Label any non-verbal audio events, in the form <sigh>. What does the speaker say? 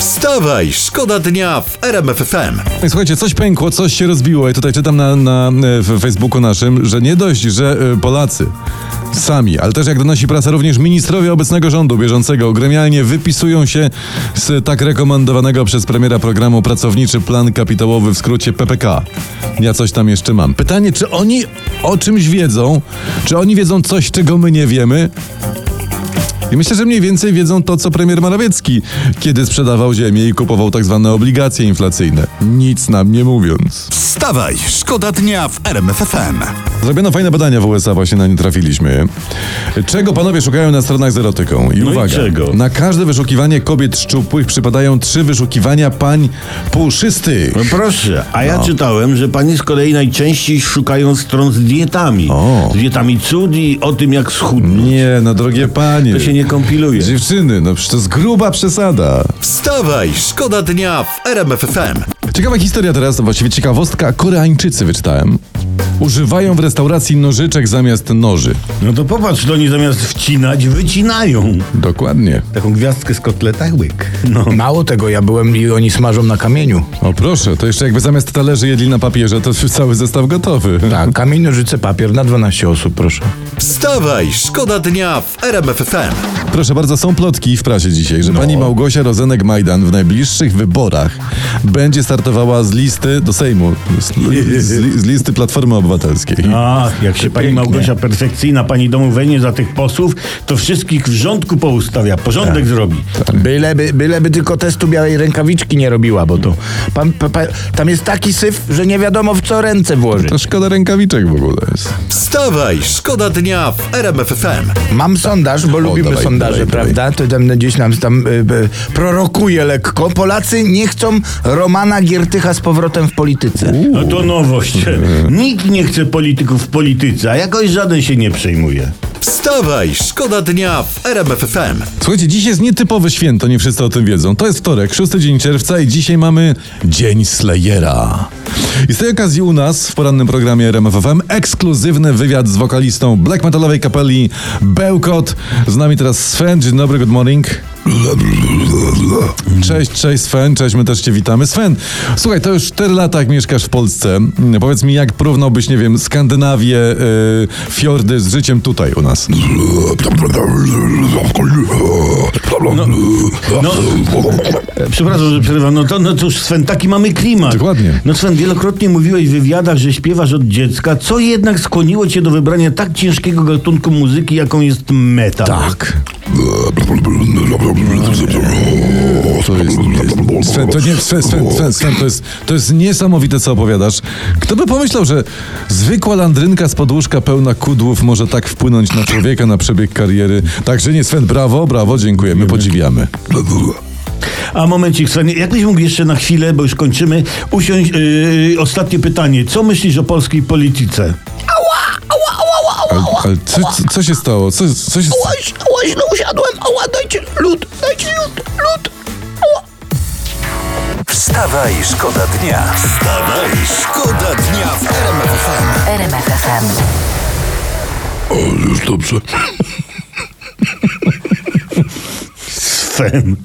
Wstawaj, szkoda dnia w RMF FM. Słuchajcie, coś pękło, coś się rozbiło i tutaj czytam na, na e, w Facebooku naszym, że nie dość, że e, Polacy sami, ale też jak donosi prasa, również ministrowie obecnego rządu bieżącego gremialnie wypisują się z tak rekomendowanego przez premiera programu Pracowniczy Plan Kapitałowy w skrócie PPK. Ja coś tam jeszcze mam. Pytanie, czy oni o czymś wiedzą? Czy oni wiedzą coś, czego my nie wiemy? I myślę, że mniej więcej wiedzą to, co premier Morawiecki, kiedy sprzedawał ziemię i kupował tak zwane obligacje inflacyjne. Nic nam nie mówiąc. Wstawaj, szkoda dnia w RMF FM. Zrobiono fajne badania w USA, właśnie na nie trafiliśmy. Czego panowie szukają na stronach z erotyką? I No i uwaga, czego? na każde wyszukiwanie kobiet szczupłych przypadają trzy wyszukiwania pań puszystych. No proszę, a ja czytałem, że pani z kolei najczęściej szukają stron z dietami. O. Z dietami cud i o tym, jak schudnąć. Nie, no drogie panie. To się nie kompiluje. Dziewczyny, no przecież to jest gruba przesada. Wstawaj, szkoda dnia w RMF FM. Ciekawa historia teraz, właściwie ciekawostka. Koreańczycy wyczytałem. Używają w restauracji nożyczek zamiast noży. No to popatrz, to oni zamiast wcinać, wycinają. Dokładnie. Taką gwiazdkę z kotleta, łyk. No. Mało tego, ja byłem i oni smażą na kamieniu. O proszę, to jeszcze jakby zamiast talerzy jedli na papierze, to <laughs> cały zestaw gotowy. Tak, kamień, nożyce, papier na 12 osób, proszę. Wstawaj, szkoda dnia w RMF FM. Proszę bardzo, są plotki w prasie dzisiaj, że pani Małgosia Rozenek-Majdan w najbliższych wyborach będzie startowała z listy do Sejmu, z, z, z listy Platformy Obywatelskiej. Ach, jak się pani. Małgosia perfekcyjna pani domu weźmie za tych posłów, to wszystkich w rządku poustawia, porządek zrobi. Byleby, byleby tylko testu białej rękawiczki nie robiła, bo to pan, pa, pa, tam jest taki syf, że nie wiadomo w co ręce włożyć. To szkoda rękawiczek w ogóle jest. Wstawaj, szkoda dnia w RMF FM. Mam sondaż, bo lubimy dawaj, dawaj, dawaj. prawda? To tam gdzieś nam tam y, y, prorokuje lekko. Polacy nie chcą Romana Giertycha z powrotem w polityce. No to nowość. Nikt nie chce polityków w polityce, a jakoś żaden się nie przejmuje. Wstawaj, szkoda dnia w RMF FM. Słuchajcie, dziś jest nietypowe święto, nie wszyscy o tym wiedzą. To jest wtorek, 6 dzień czerwca i dzisiaj mamy Dzień Slayera. I z tej okazji u nas w porannym programie RMFFM ekskluzywny wywiad z wokalistą black metalowej kapeli Bełkot. Z nami teraz Sven. Dzień dobry, good morning. Cześć, cześć Sven, cześć, my też Cię witamy. Sven, słuchaj, to już 4 lata jak mieszkasz w Polsce. Powiedz mi, jak porównałbyś, nie wiem, Skandynawię, y, fiordy z życiem tutaj u nas? No, e, przepraszam, że przerywam. No to no cóż, Sven, taki mamy klimat. Dokładnie. No Sven, wielokrotnie mówiłeś w wywiadach, że śpiewasz od dziecka. Co jednak skłoniło cię do wybrania tak ciężkiego gatunku muzyki, jaką jest metal? Tak. To jest, Sven, to nie, Sven, Sven, Sven, Sven, to jest, to jest niesamowite, co opowiadasz. Kto by pomyślał, że zwykła landrynka z podłóżka pełna kudłów może tak wpłynąć na człowieka, na przebieg kariery. Także nie, Sven, brawo, brawo, dziękujemy, podziwiamy. A momencik, Sven, jakbyś mógł jeszcze na chwilę, bo już kończymy, usiąść. Yy, ostatnie pytanie. Co myślisz o polskiej polityce? Ale, ale co, co, co się stało? Co, co się łaź, no usiadłem, ała, dajcie lód, dajcie lód, lód. Wstawaj, szkoda dnia. Wstawaj, szkoda dnia w RMF FM. RMF FM. Sven.